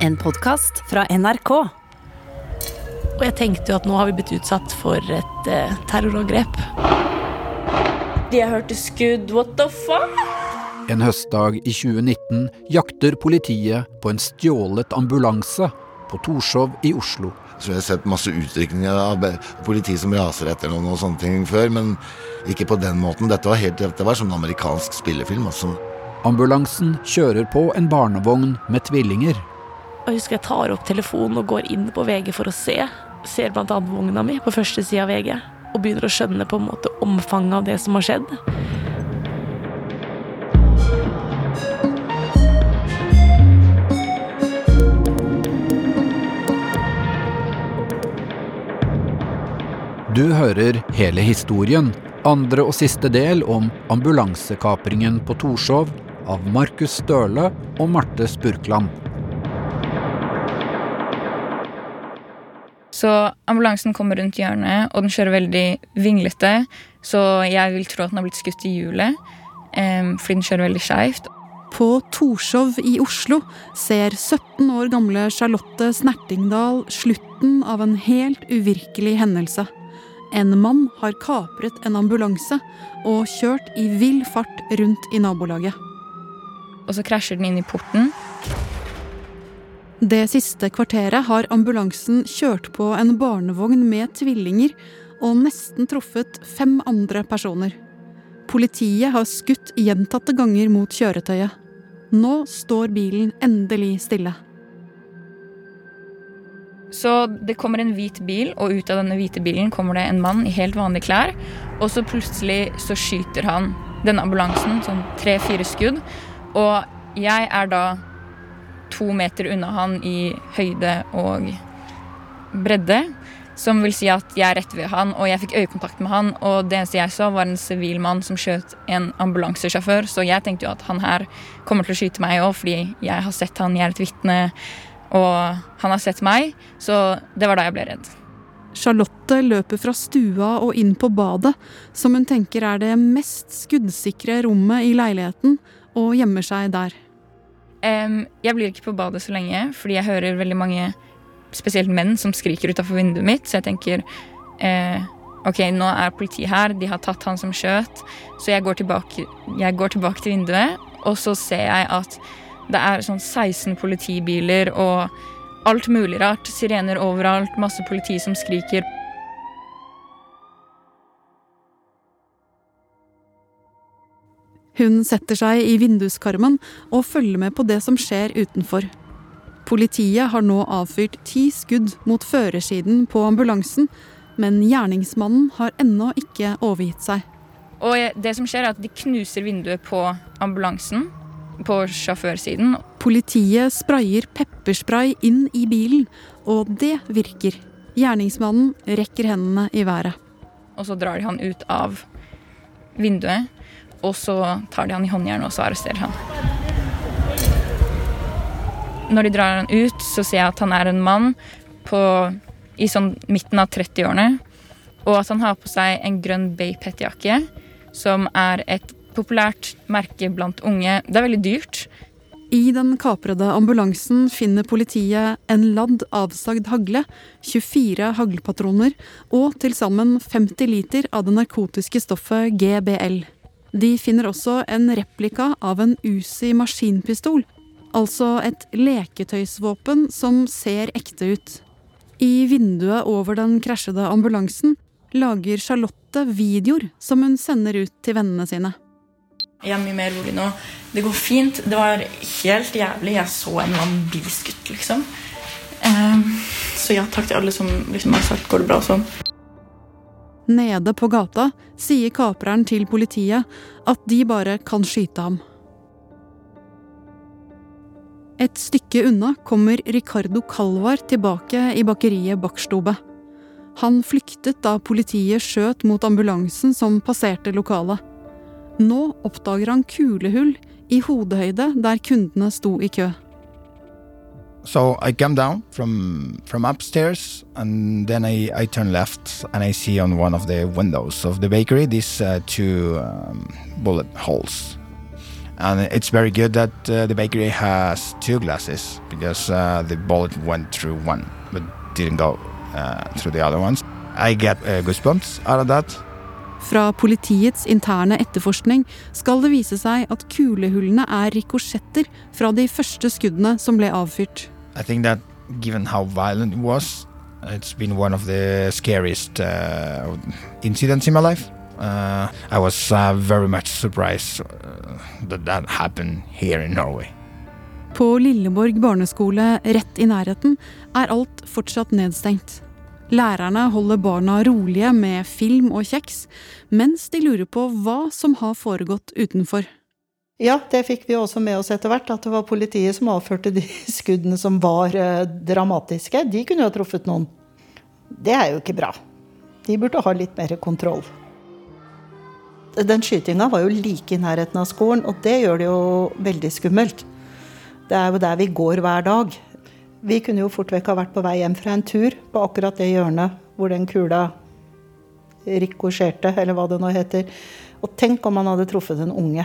En podkast fra NRK. Og jeg tenkte jo at nå har vi blitt utsatt for et eh, terrorangrep. har hørt skudd, what the fuck? En høstdag i 2019 jakter politiet på en stjålet ambulanse på Torshov i Oslo. Så jeg har sett masse utrykninger av politi som raser etter noen og sånne ting før, men ikke på den måten. Dette var, helt, dette var som en amerikansk spillefilm. altså. Ambulansen kjører på en barnevogn med tvillinger. Jeg husker jeg tar opp telefonen og går inn på VG for å se. Ser annet vogna mi på første side av VG. Og begynner å skjønne på en måte omfanget av det som har skjedd. Du hører hele historien, andre og siste del om ambulansekapringen på Torshov av Markus Støle og Marte Spurkland. Så ambulansen kommer rundt hjørnet, og den kjører veldig vinglete. Så jeg vil tro at den har blitt skutt i hjulet, fordi den kjører veldig skeivt. På Torshov i Oslo ser 17 år gamle Charlotte Snertingdal slutten av en helt uvirkelig hendelse. En mann har kapret en ambulanse og kjørt i vill fart rundt i nabolaget. Og så krasjer den inn i porten. Det siste kvarteret har ambulansen kjørt på en barnevogn med tvillinger og nesten truffet fem andre personer. Politiet har skutt gjentatte ganger mot kjøretøyet. Nå står bilen endelig stille. Så det kommer en hvit bil, og ut av denne hvite bilen kommer det en mann i helt vanlige klær. Og så plutselig så skyter han denne ambulansen, sånn tre-fire skudd. Og jeg er da to meter unna han i høyde og bredde. Som vil si at jeg er rett ved han, og jeg fikk øyekontakt med han. Og det eneste jeg så, var en sivil mann som skjøt en ambulansesjåfør. Så jeg tenkte jo at han her kommer til å skyte meg òg, fordi jeg har sett han, jeg er et vitne. Og han har sett meg, så det var da jeg ble redd. Charlotte løper fra stua og inn på badet, som hun tenker er det mest skuddsikre rommet i leiligheten, og gjemmer seg der. Em, jeg blir ikke på badet så lenge, fordi jeg hører veldig mange, spesielt menn, som skriker utafor vinduet mitt. Så jeg tenker uh, OK, nå er politiet her, de har tatt han som skjøt. Så jeg går, tilbake, jeg går tilbake til vinduet, og så ser jeg at det er sånn 16 politibiler og alt mulig rart. Sirener overalt, masse politi som skriker. Hun setter seg i vinduskarmen og følger med på det som skjer utenfor. Politiet har nå avfyrt ti skudd mot førersiden på ambulansen, men gjerningsmannen har ennå ikke overgitt seg. Og det som skjer, er at de knuser vinduet på ambulansen. På sjåførsiden. Politiet sprayer pepperspray inn i bilen, og det virker. Gjerningsmannen rekker hendene i været. Og så drar de han ut av vinduet. Og så tar de han i håndjern og så arresterer han. Når de drar han ut, så ser jeg at han er en mann på, i sånn midten av 30-årene. Og at han har på seg en grønn Bay Pet-jakke, som er et populært merke blant unge. Det er veldig dyrt. I den kaprede ambulansen finner politiet en ladd avsagd hagle, 24 haglpatroner og til sammen 50 liter av det narkotiske stoffet GBL. De finner også en replika av en Uzi maskinpistol, altså et leketøysvåpen som ser ekte ut. I vinduet over den krasjede ambulansen lager Charlotte videoer som hun sender ut til vennene sine. Jeg er mye mer rolig nå. Det går fint. Det var helt jævlig. Jeg så en eller annen bil skutt, liksom. Um, så ja, takk til alle som liksom har sagt 'går det bra' sånn. Nede på gata sier kapreren til politiet at de bare kan skyte ham. Et stykke unna kommer Ricardo Calvar tilbake i bakeriet Backstube. Han flyktet da politiet skjøt mot ambulansen som passerte lokalet. Nå oppdager han kulehull i hodehøyde der kundene sto i kø. So I come down from from upstairs, and then I, I turn left, and I see on one of the windows of the bakery these uh, two um, bullet holes. And it's very good that uh, the bakery has two glasses because uh, the bullet went through one but didn't go uh, through the other ones. I get uh, goosebumps out of that. Fra politiets interne etterforskning skal det vise seg at kulehullene er rikosjetter fra de første skuddene som ble avfyrt. I think that given how violent it was, it's been one of the scariest uh, incidents in my life. Uh, I was uh, very much surprised uh, that that happened here in Norway. På Lilleborg barneskole rett i nærheten er alt fortsatt nedstengt. Lærerne holder barna rolige med film og kjeks, mens de lurer på hva som har foregått utenfor. Ja, det fikk vi også med oss etter hvert, at det var politiet som avførte de skuddene som var eh, dramatiske. De kunne jo ha truffet noen. Det er jo ikke bra. De burde ha litt mer kontroll. Den skytinga var jo like i nærheten av skolen, og det gjør det jo veldig skummelt. Det er jo der vi går hver dag. Vi kunne jo fort vekk ha vært på vei hjem fra en tur på akkurat det hjørnet hvor den kula rikosjerte, eller hva det nå heter. Og tenk om han hadde truffet en unge.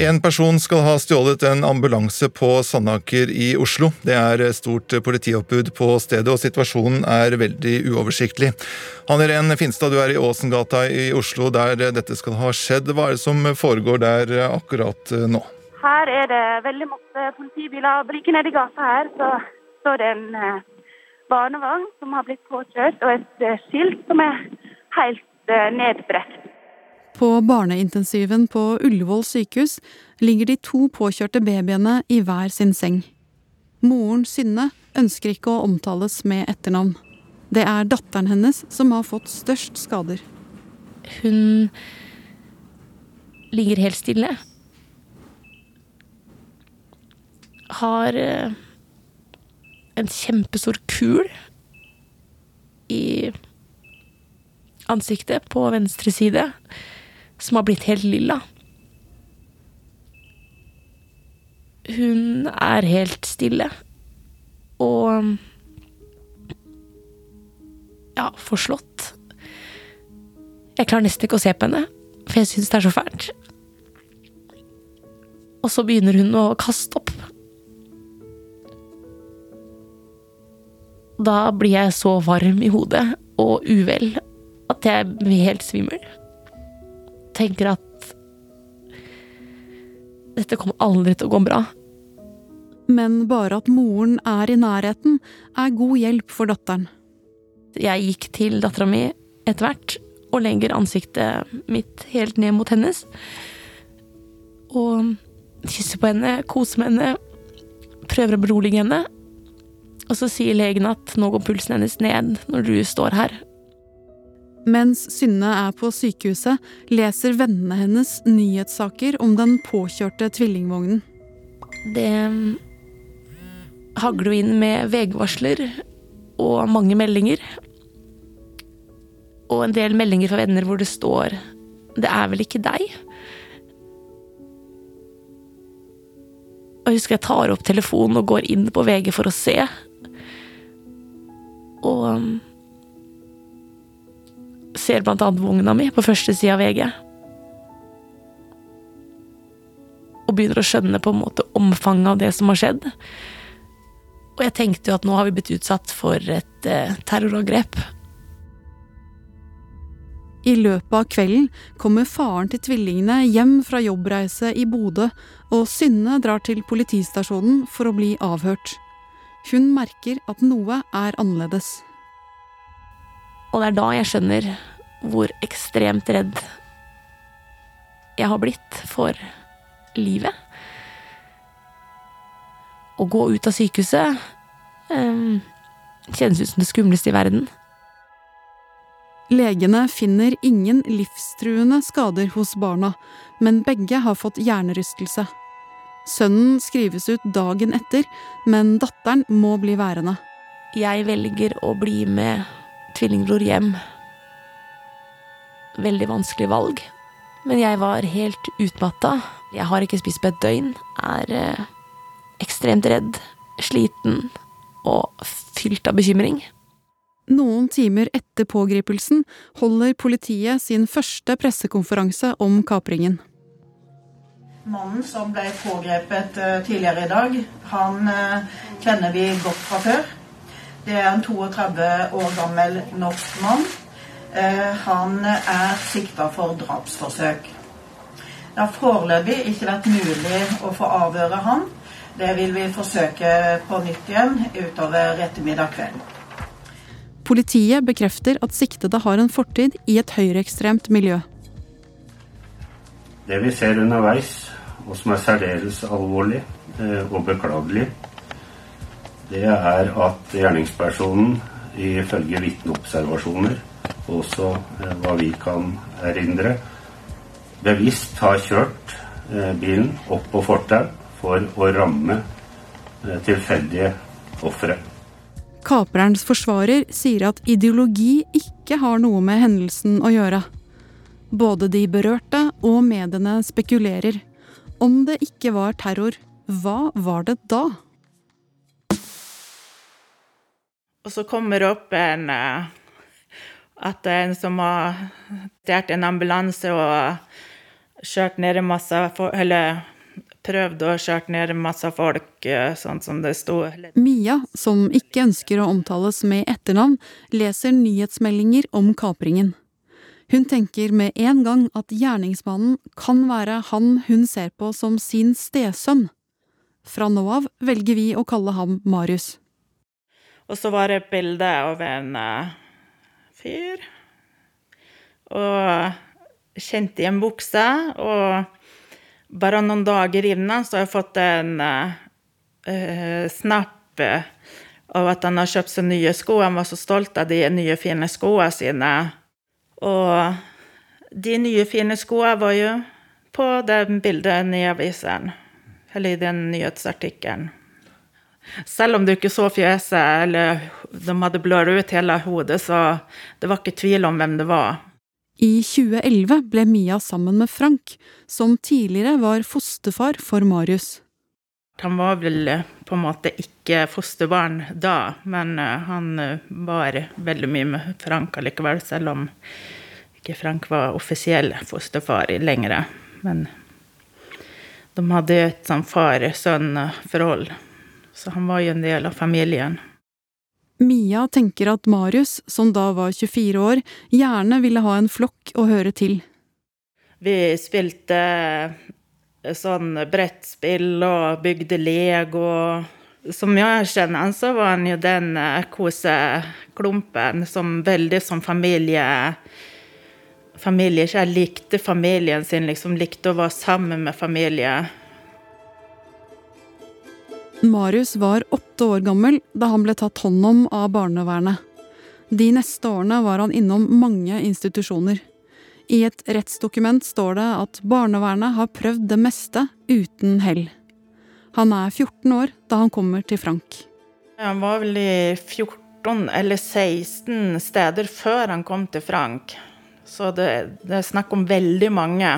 En person skal ha stjålet en ambulanse på Sandaker i Oslo. Det er stort politioppbud på stedet, og situasjonen er veldig uoversiktlig. Hanne Irén Finstad, du er i Åsengata i Oslo, der dette skal ha skjedd. Hva er det som foregår der akkurat nå? Her er det veldig masse politibiler. Like nedi gata her så står det en eh, barnevogn som har blitt påkjørt, og et eh, skilt som er helt nedbrett nedbrekt. På barneintensiven på Ullevål sykehus ligger de to påkjørte babyene i hver sin seng. Moren Synne ønsker ikke å omtales med etternavn. Det er datteren hennes som har fått størst skader. Hun ligger helt stille. Har eh, en kjempestor kul i ansiktet på venstre side som har blitt helt lilla. Hun er helt stille. Og ja, forslått. Jeg klarer nesten ikke å se på henne, for jeg syns det er så fælt. Og så begynner hun å kaste opp. Da blir jeg så varm i hodet og uvel at jeg blir helt svimmel tenker at dette kommer aldri til å gå bra. Men bare at moren er i nærheten, er god hjelp for datteren. Jeg gikk til dattera mi etter hvert og legger ansiktet mitt helt ned mot hennes. Og kysser på henne, koser med henne, prøver å berolige henne. Og så sier legen at nå går pulsen hennes ned når du står her. Mens Synne er på sykehuset, leser vennene hennes nyhetssaker om den påkjørte tvillingvognen. Det hagler jo inn med VG-varsler og mange meldinger. Og en del meldinger fra venner hvor det står 'Det er vel ikke deg'? Jeg husker jeg tar opp telefonen og går inn på VG for å se. Og ser blant annet vogna mi på første side av VG. Og begynner å skjønne på en måte omfanget av det som har skjedd. Og jeg tenkte jo at nå har vi blitt utsatt for et eh, terrorangrep. I løpet av kvelden kommer faren til tvillingene hjem fra jobbreise i Bodø, og Synne drar til politistasjonen for å bli avhørt. Hun merker at noe er annerledes. Og det er da jeg skjønner hvor ekstremt redd jeg har blitt for livet. Å gå ut av sykehuset um, kjennes ut som det skumleste i verden. Legene finner ingen livstruende skader hos barna, men begge har fått hjernerystelse. Sønnen skrives ut dagen etter, men datteren må bli værende. Jeg velger å bli med tvillingbror hjem. Veldig vanskelig valg. Men jeg var helt utmatta. Jeg har ikke spist på et døgn. Er eh, ekstremt redd, sliten og fylt av bekymring. Noen timer etter pågripelsen holder politiet sin første pressekonferanse om kapringen. Mannen som ble pågrepet eh, tidligere i dag, han eh, kjenner vi godt fra før. Det er en 32 år gammel norsk mann. Eh, han er sikta for drapsforsøk. Det har foreløpig ikke vært mulig å få avhøre han. Det vil vi forsøke på nytt igjen utover ettermiddag kveld. Politiet bekrefter at siktede har en fortid i et høyreekstremt miljø. Det vi ser underveis, og som er særdeles alvorlig eh, og beklagelig, det er at gjerningspersonen ifølge vitneobservasjoner, også eh, hva vi kan erindre, bevisst har kjørt eh, bilen opp på fortau for å ramme tilfeldige ofre. Kaperens forsvarer sier at ideologi ikke har noe med hendelsen å gjøre. Både de berørte og mediene spekulerer. Om det ikke var terror, hva var det da? Og så kommer det opp en At det er en som har stjålet en ambulanse og kjørt ned masse Eller prøvd å kjøre ned masse folk, sånn som det sto. Mia, som ikke ønsker å omtales med etternavn, leser nyhetsmeldinger om kapringen. Hun tenker med en gang at gjerningsmannen kan være han hun ser på som sin stesønn. Fra nå av velger vi å kalle ham Marius. Og så var det et bilde av en uh, fyr. Og kjente i en bukse. Og bare noen dager innan så har jeg fått en uh, snap av at han har kjøpt seg nye sko. Han var så stolt av de nye, fine skoene sine. Og de nye, fine skoene var jo på det bildet i avisen. Eller i den nyhetsartikkelen. Selv om du ikke så fjeset, eller de hadde blør ut hele hodet, så det var ikke tvil om hvem det var. I 2011 ble Mia sammen med Frank, som tidligere var fosterfar for Marius. Han var vel på en måte ikke fosterbarn da, men han var veldig mye med Frank allikevel, selv om ikke Frank var offisiell fosterfar lenger. Men de hadde et sånn far-sønn-forhold, så han var jo en del av familien. Mia tenker at Marius, som da var 24 år, gjerne ville ha en flokk å høre til. Vi spilte sånn brettspill og bygde Lego. Som jeg kjenner han, så var han jo den koseklumpen som veldig som familie Jeg likte familien sin, liksom likte å være sammen med familie. Marius var åtte år gammel da han ble tatt hånd om av barnevernet. De neste årene var han innom mange institusjoner. I et rettsdokument står det at barnevernet har prøvd det meste uten hell. Han er 14 år da han kommer til Frank. Han var vel i 14 eller 16 steder før han kom til Frank. Så det, det er snakk om veldig mange.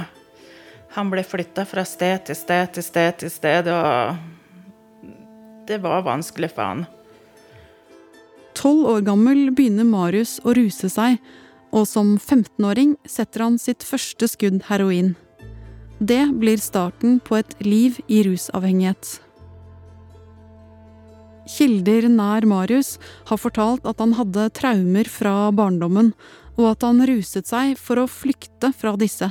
Han ble flytta fra sted til sted til sted til sted, og det var vanskelig for han. Tolv år gammel begynner Marius å ruse seg, og som 15-åring setter han sitt første skudd heroin. Det blir starten på et liv i rusavhengighet. Kilder nær Marius har fortalt at han hadde traumer fra barndommen, og at han ruset seg for å flykte fra disse.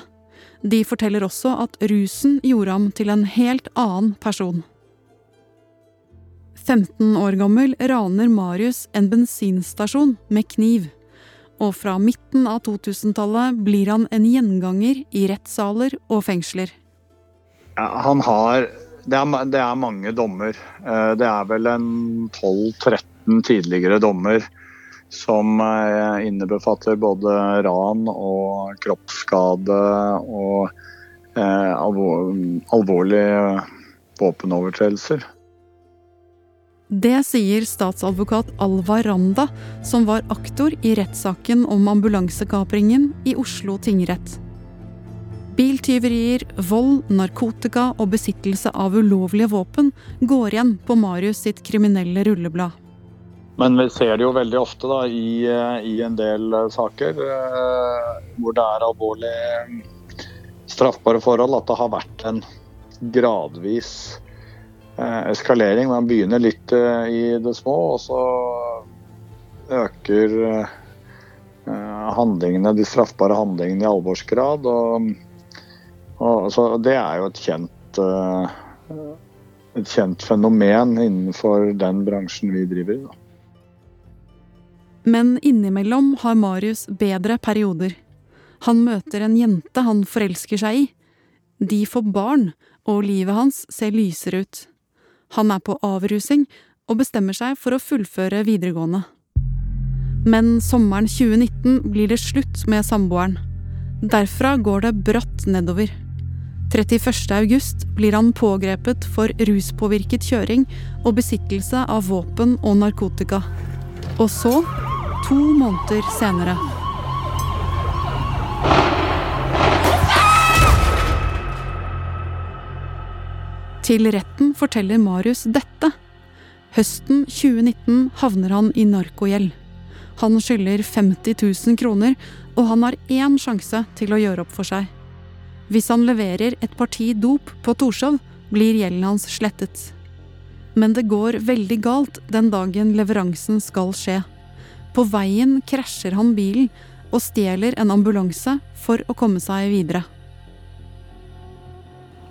De forteller også at rusen gjorde ham til en helt annen person. 15 år gammel raner Marius en bensinstasjon med kniv. Og fra midten av 2000-tallet blir han en gjenganger i rettssaler og fengsler. Han har det er, det er, mange dommer. Det er vel en 12-13 tidligere dommer som innebefatter både ran og kroppsskade og eh, alvor, alvorlige våpenovertredelser. Det sier statsadvokat Alva Randa, som var aktor i rettssaken om ambulansekapringen i Oslo tingrett. Biltyverier, vold, narkotika og besittelse av ulovlige våpen går igjen på Marius sitt kriminelle rulleblad. Men vi ser det jo veldig ofte da, i, eh, i en del eh, saker eh, hvor det er alvorlig straffbare forhold, at det har vært en gradvis eskalering. Man begynner litt eh, i det små, og så øker eh, handlingene, de straffbare handlingene i alvorsgrad. Og, og, så det er jo et kjent, et kjent fenomen innenfor den bransjen vi driver i. Men innimellom har Marius bedre perioder. Han møter en jente han forelsker seg i. De får barn, og livet hans ser lysere ut. Han er på avrusing og bestemmer seg for å fullføre videregående. Men sommeren 2019 blir det slutt med samboeren. Derfra går det bratt nedover. 31. august blir han pågrepet for ruspåvirket kjøring og besittelse av våpen og narkotika. Og så, to måneder senere Til retten forteller Marius dette. Høsten 2019 havner han i narkogjeld. Han skylder 50 000 kroner, og han har én sjanse til å gjøre opp for seg. Hvis han leverer et parti dop på Torshov, blir gjelden hans slettet. Men det går veldig galt den dagen leveransen skal skje. På veien krasjer han bilen og stjeler en ambulanse for å komme seg videre.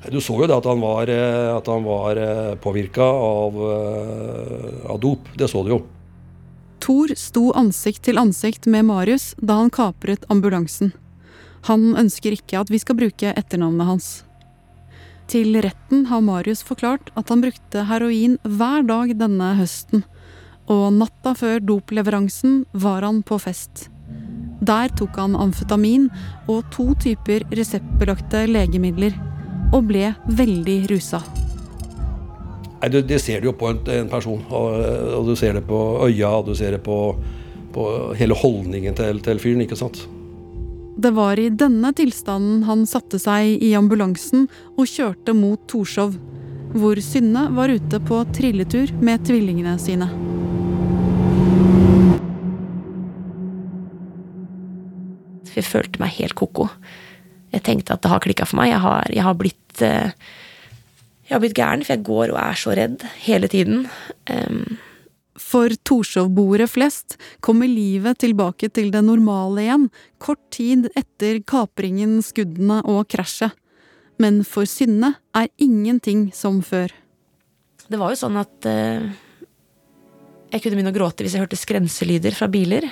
Du så jo det at han var, eh, at var påvirka av, eh, av dop. Det så du jo. Thor sto ansikt til ansikt med Marius da han kapret ambulansen. Han ønsker ikke at vi skal bruke etternavnet hans. Til retten har Marius forklart at han brukte heroin hver dag denne høsten, og natta før dopleveransen var han på fest. Der tok han amfetamin og to typer reseptbelagte legemidler, og ble veldig rusa. Nei, det, det, ser du jo på en, en person. Og, og, du ser det på øya, og du ser det på, på hele holdningen til, til, fyren. ikke sant? Det var i denne tilstanden han satte seg i ambulansen og kjørte mot Torshov, hvor Synne var ute på trilletur med tvillingene sine. Jeg følte meg helt ko-ko. Jeg tenkte at det har klikka for meg. Jeg har, jeg har blitt uh, jeg har blitt gæren, for jeg går og er så redd hele tiden. Um, for Torshov-boere flest kommer livet tilbake til det normale igjen, kort tid etter kapringen, skuddene og krasjet. Men for Synne er ingenting som før. Det var jo sånn at uh, jeg kunne begynne å gråte hvis jeg hørte skrenselyder fra biler.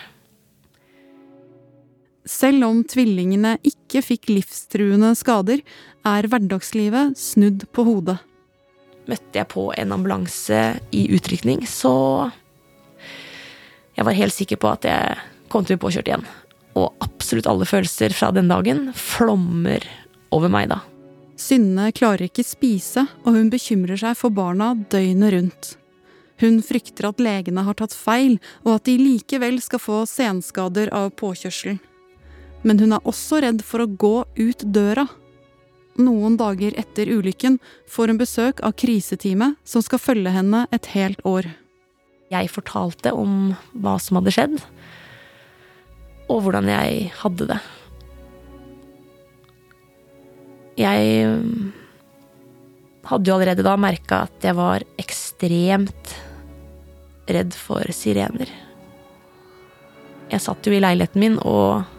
Selv om tvillingene ikke fikk livstruende skader, er hverdagslivet snudd på hodet møtte jeg på en ambulanse i utrykning, så Jeg var helt sikker på at jeg kom til å bli påkjørt igjen. Og absolutt alle følelser fra den dagen flommer over meg da. Synne klarer ikke spise, og hun bekymrer seg for barna døgnet rundt. Hun frykter at legene har tatt feil, og at de likevel skal få senskader av påkjørselen. Men hun er også redd for å gå ut døra noen dager etter ulykken får hun besøk av kriseteamet som skal følge henne et helt år. Jeg fortalte om hva som hadde skjedd, og hvordan jeg hadde det. Jeg mm, hadde jo allerede da merka at jeg var ekstremt redd for sirener. Jeg satt jo i leiligheten min og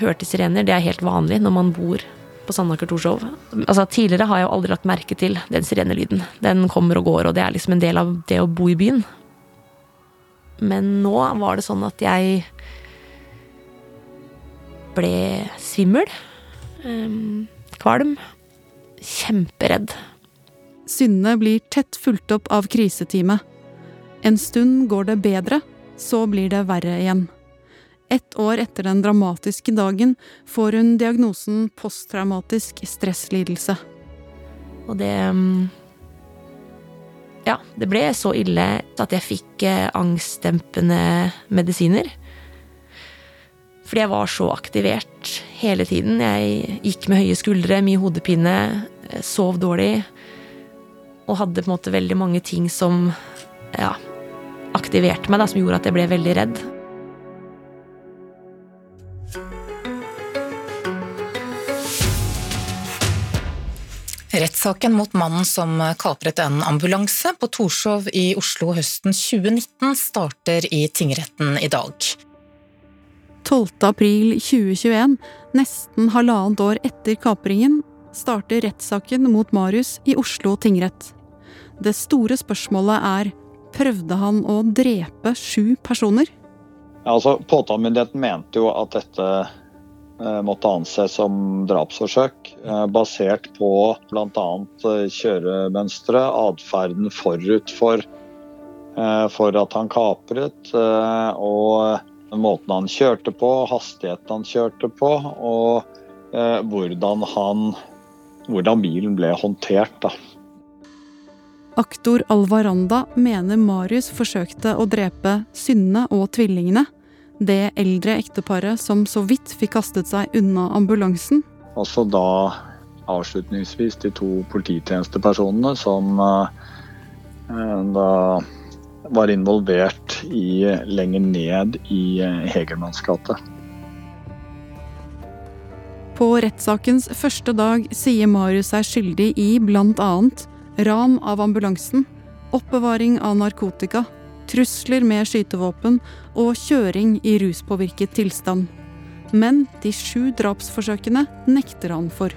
hørte sirener. Det er helt vanlig når man bor på Sandaker Torshov. Altså, tidligere har jeg jo aldri lagt merke til den sirenelyden. Den kommer og går, og det er liksom en del av det å bo i byen. Men nå var det sånn at jeg ble svimmel. Um, kvalm. Kjemperedd. Synne blir tett fulgt opp av kriseteamet. En stund går det bedre, så blir det verre igjen. Ett år etter den dramatiske dagen får hun diagnosen posttraumatisk stresslidelse. Og det mm, Ja, det ble så ille at jeg fikk eh, angstdempende medisiner. Fordi jeg var så aktivert hele tiden. Jeg gikk med høye skuldre, mye hodepine, eh, sov dårlig. Og hadde på en måte veldig mange ting som ja, aktiverte meg, da, som gjorde at jeg ble veldig redd. Rettssaken mot mannen som kapret en ambulanse på Torshov i Oslo høsten 2019 starter i tingretten i dag. 12. april 2021, nesten halvannet år etter kapringen, starter rettssaken mot Marius i Oslo tingrett. Det store spørsmålet er prøvde han å drepe sju personer? Ja, altså, Påtalemyndigheten mente jo at dette måtte anses som drapsforsøk, eh, basert på bl.a. Eh, kjøremønsteret, atferden forut for, for at han kapret, og måten han kjørte på, hastigheten han kjørte på, og hvordan, han, hvordan bilen ble håndtert. da. Aktor Alvaranda mener Marius forsøkte å drepe Synne og tvillingene det eldre ekteparet som så vidt fikk kastet seg unna ambulansen. Også da avslutningsvis de to polititjenestepersonene som uh, da var involvert i lenger ned i Hegermanns gate. På rettssakens første dag sier Marius seg skyldig i bl.a. ran av ambulansen, oppbevaring av narkotika, trusler med skytevåpen og kjøring i ruspåvirket tilstand. Men de sju drapsforsøkene nekter han for.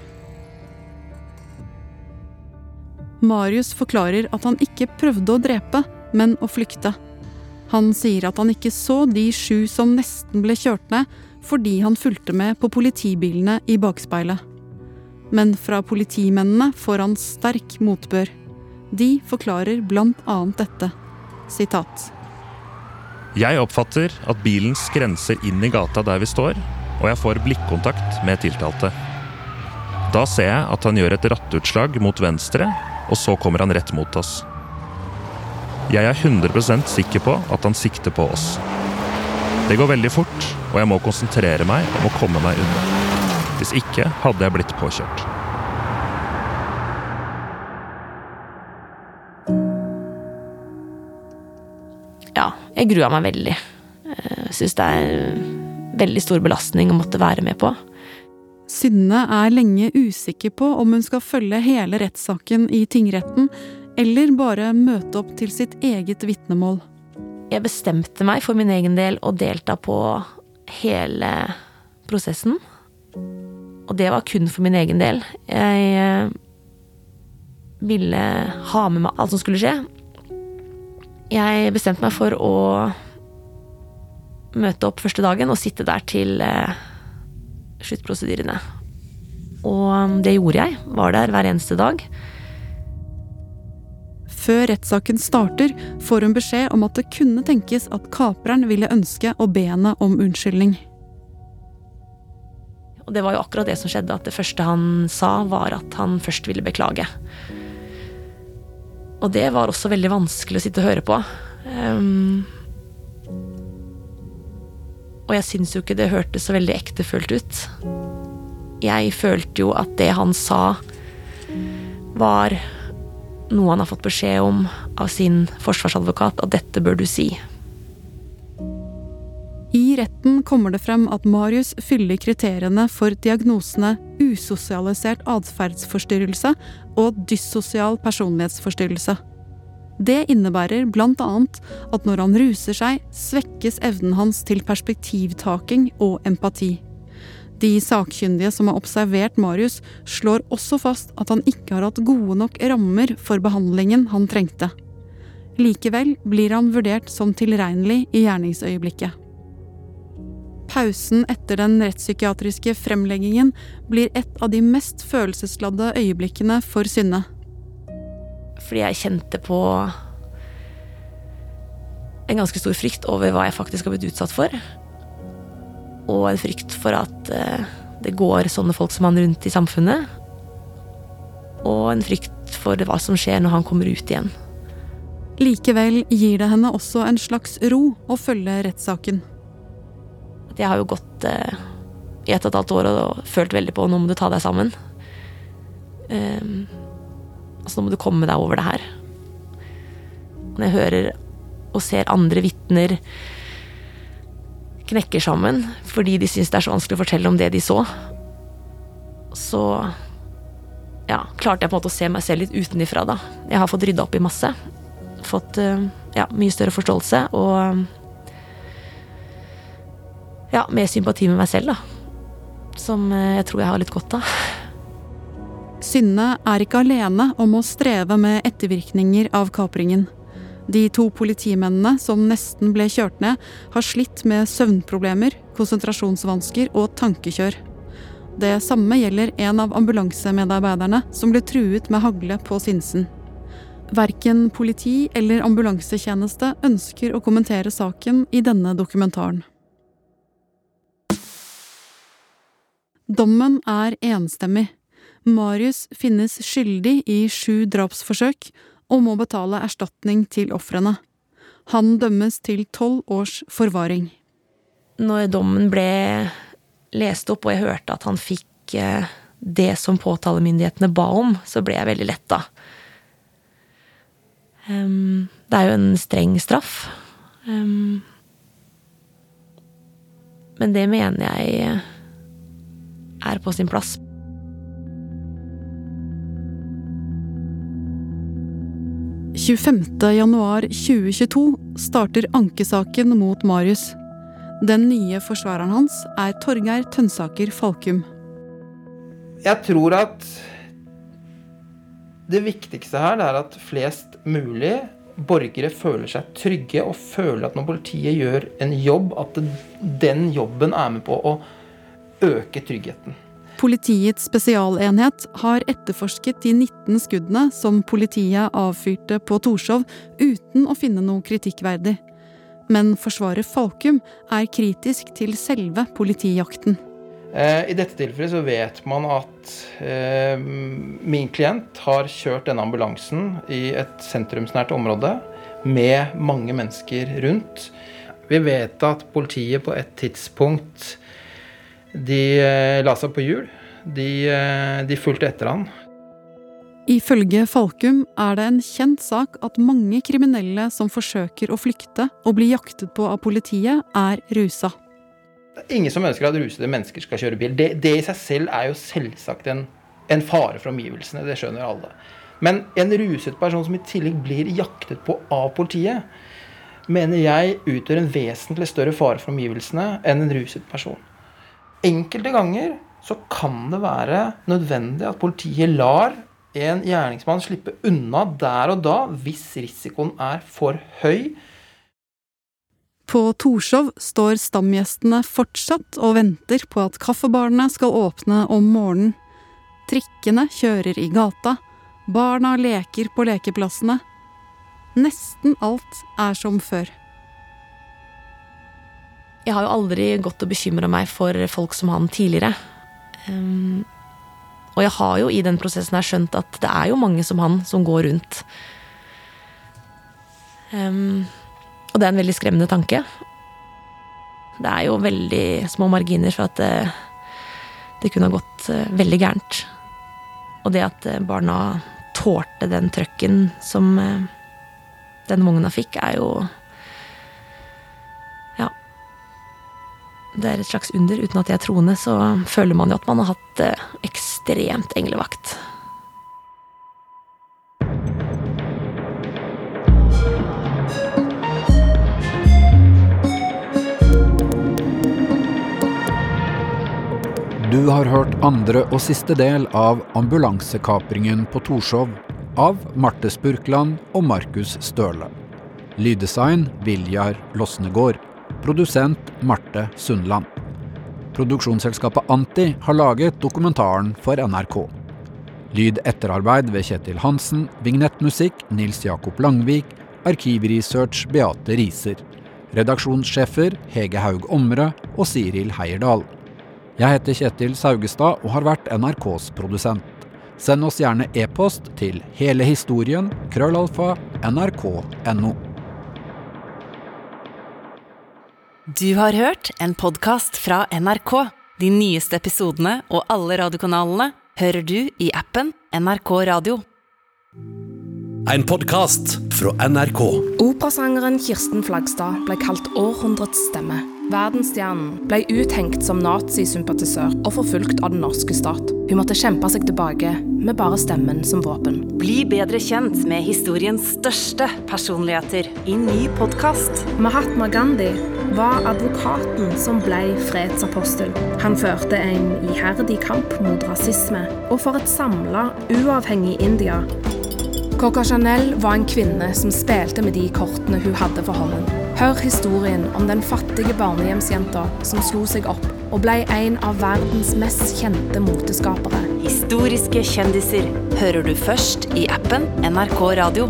Marius forklarer at han ikke prøvde å drepe, men å flykte. Han sier at han ikke så de sju som nesten ble kjørt ned, fordi han fulgte med på politibilene i bakspeilet. Men fra politimennene får han sterk motbør. De forklarer blant annet dette. Sitat. Jeg oppfatter at bilen skrenser inn i gata der vi står, og jeg får blikkontakt med tiltalte. Da ser jeg at han gjør et rattutslag mot venstre, og så kommer han rett mot oss. Jeg er 100% sikker på at han sikter på oss. Det går veldig fort, og jeg må konsentrere meg om å komme meg unna. Hvis ikke hadde jeg blitt påkjørt. Jeg grua meg veldig. Jeg syns det er veldig stor belastning å måtte være med på. Synne er lenge usikker på om hun skal følge hele rettssaken i tingretten, eller bare møte opp til sitt eget vitnemål. Jeg bestemte meg for min egen del å delta på hele prosessen. Og det var kun for min egen del. Jeg eh, ville ha med meg alt som skulle skje. Jeg bestemte meg for å møte opp første dagen og sitte der til eh, sluttprosedyrene. Og det gjorde jeg. Var der hver eneste dag. Før rettssaken starter, får hun beskjed om at det kunne tenkes at kapreren ville ønske å be henne om unnskyldning. Og det var jo akkurat det som skjedde, at det første han sa, var at han først ville beklage. Og det var også veldig vanskelig å sitte og høre på. Um, og jeg syns jo ikke det hørtes så veldig ektefølt ut. Jeg følte jo at det han sa, var noe han har fått beskjed om av sin forsvarsadvokat, at dette bør du si. I retten kommer det frem at Marius fyller kriteriene for diagnosene usosialisert atferdsforstyrrelse og dyssosial personlighetsforstyrrelse. Det innebærer bl.a. at når han ruser seg, svekkes evnen hans til perspektivtaking og empati. De sakkyndige som har observert Marius, slår også fast at han ikke har hatt gode nok rammer for behandlingen han trengte. Likevel blir han vurdert som tilregnelig i gjerningsøyeblikket. Pausen etter den rettspsykiatriske fremleggingen blir et av de mest følelsesladde øyeblikkene for Synne. Fordi jeg kjente på en ganske stor frykt over hva jeg faktisk har blitt utsatt for. Og en frykt for at eh, det går sånne folk som han rundt i samfunnet. Og en frykt for hva som skjer når han kommer ut igjen. Likevel gir det henne også en slags ro å følge rettssaken. Jeg har jo gått eh, i ett og et halvt år og følt veldig på nå må du ta deg sammen. Um, altså nå må du komme deg over det her. Når jeg hører og ser andre vitner knekker sammen fordi de syns det er så vanskelig å fortelle om det de så, så ja, klarte jeg på en måte å se meg selv litt utenifra, da. Jeg har fått rydda opp i masse. Fått eh, ja, mye større forståelse og ja, mer sympati med meg selv, da. Som eh, jeg tror jeg har litt godt av. Synne er ikke alene om å streve med ettervirkninger av kapringen. De to politimennene som nesten ble kjørt ned, har slitt med søvnproblemer, konsentrasjonsvansker og tankekjør. Det samme gjelder en av ambulansemedarbeiderne som ble truet med hagle på Sinsen. Verken politi eller ambulansetjeneste ønsker å kommentere saken i denne dokumentaren. Dommen er enstemmig. Marius finnes skyldig i sju drapsforsøk og må betale erstatning til ofrene. Han dømmes til tolv års forvaring. Når dommen ble lest opp og jeg hørte at han fikk eh, det som påtalemyndighetene ba om, så ble jeg veldig letta. Um, det er jo en streng straff. Um, men det mener jeg er på sin plass. januar 2022 starter ankesaken mot Marius. Den nye forsvareren hans er Torgeir Tønsaker Falkum. Jeg tror at det viktigste her er at flest mulig borgere føler seg trygge og føler at når politiet gjør en jobb, at den jobben er med på å øke tryggheten. Politiets spesialenhet har etterforsket de 19 skuddene som politiet avfyrte på Torshov uten å finne noe kritikkverdig. Men forsvarer Falkum er kritisk til selve politijakten. Eh, I dette tilfellet så vet man at eh, min klient har kjørt denne ambulansen i et sentrumsnært område med mange mennesker rundt. Vi vet at politiet på et tidspunkt de eh, la seg på hjul. De, eh, de fulgte etter han. Ifølge Falkum er det en kjent sak at mange kriminelle som forsøker å flykte og blir jaktet på av politiet, er rusa. Det er ingen som ønsker at rusede mennesker skal kjøre bil. Det, det i seg selv er jo selvsagt en, en fare for omgivelsene. Det skjønner alle. Men en ruset person som i tillegg blir jaktet på av politiet, mener jeg utgjør en vesentlig større fare for omgivelsene enn en ruset person. Enkelte ganger så kan det være nødvendig at politiet lar en gjerningsmann slippe unna der og da hvis risikoen er for høy. På Torshov står stamgjestene fortsatt og venter på at kaffebarene skal åpne om morgenen. Trikkene kjører i gata, barna leker på lekeplassene. Nesten alt er som før. Jeg har jo aldri gått og bekymra meg for folk som han tidligere. Um, og jeg har jo i den prosessen her skjønt at det er jo mange som han som går rundt. Um, og det er en veldig skremmende tanke. Det er jo veldig små marginer for at det, det kunne ha gått uh, veldig gærent. Og det at uh, barna tålte den trøkken som den vogna fikk, er jo det er et slags under. Uten at jeg er troende, så føler man jo at man har hatt eh, ekstremt englevakt. Du har hørt andre og siste del av Ambulansekapringen på Torshov av Marte Spurkland og Markus Støle. Lyddesign Viljar Losnegård. Produsent Marte Sundland. Produksjonsselskapet Anti har laget dokumentaren for NRK. Lyd etterarbeid ved Kjetil Hansen, vignettmusikk Nils Jakob Langvik, arkivresearch Beate Riser. Redaksjonssjefer Hege Haug Omre og Siril Heierdal. Jeg heter Kjetil Saugestad og har vært NRKs produsent. Send oss gjerne e-post til hele historien krøllalfa nrk.no. Du har hørt en podkast fra NRK. De nyeste episodene og alle radiokanalene hører du i appen NRK Radio. en podkast fra NRK. Operasangeren Kirsten Flagstad ble kalt århundrets stemme. Verdensstjernen ble uthengt som nazisympatisør og forfulgt av den norske stat. Hun måtte kjempe seg tilbake med bare stemmen som våpen. Bli bedre kjent med historiens største personligheter i ny podkast. Mahatma Gandhi var advokaten som ble fredsapostel. Han førte en iherdig kamp mot rasisme og for et samla, uavhengig India. Coca Chanel var en kvinne som spilte med de kortene hun hadde for hånden. Hør historien om den fattige barnehjemsjenta som slo seg opp og ble en av verdens mest kjente moteskapere. Historiske kjendiser hører du først i appen NRK Radio.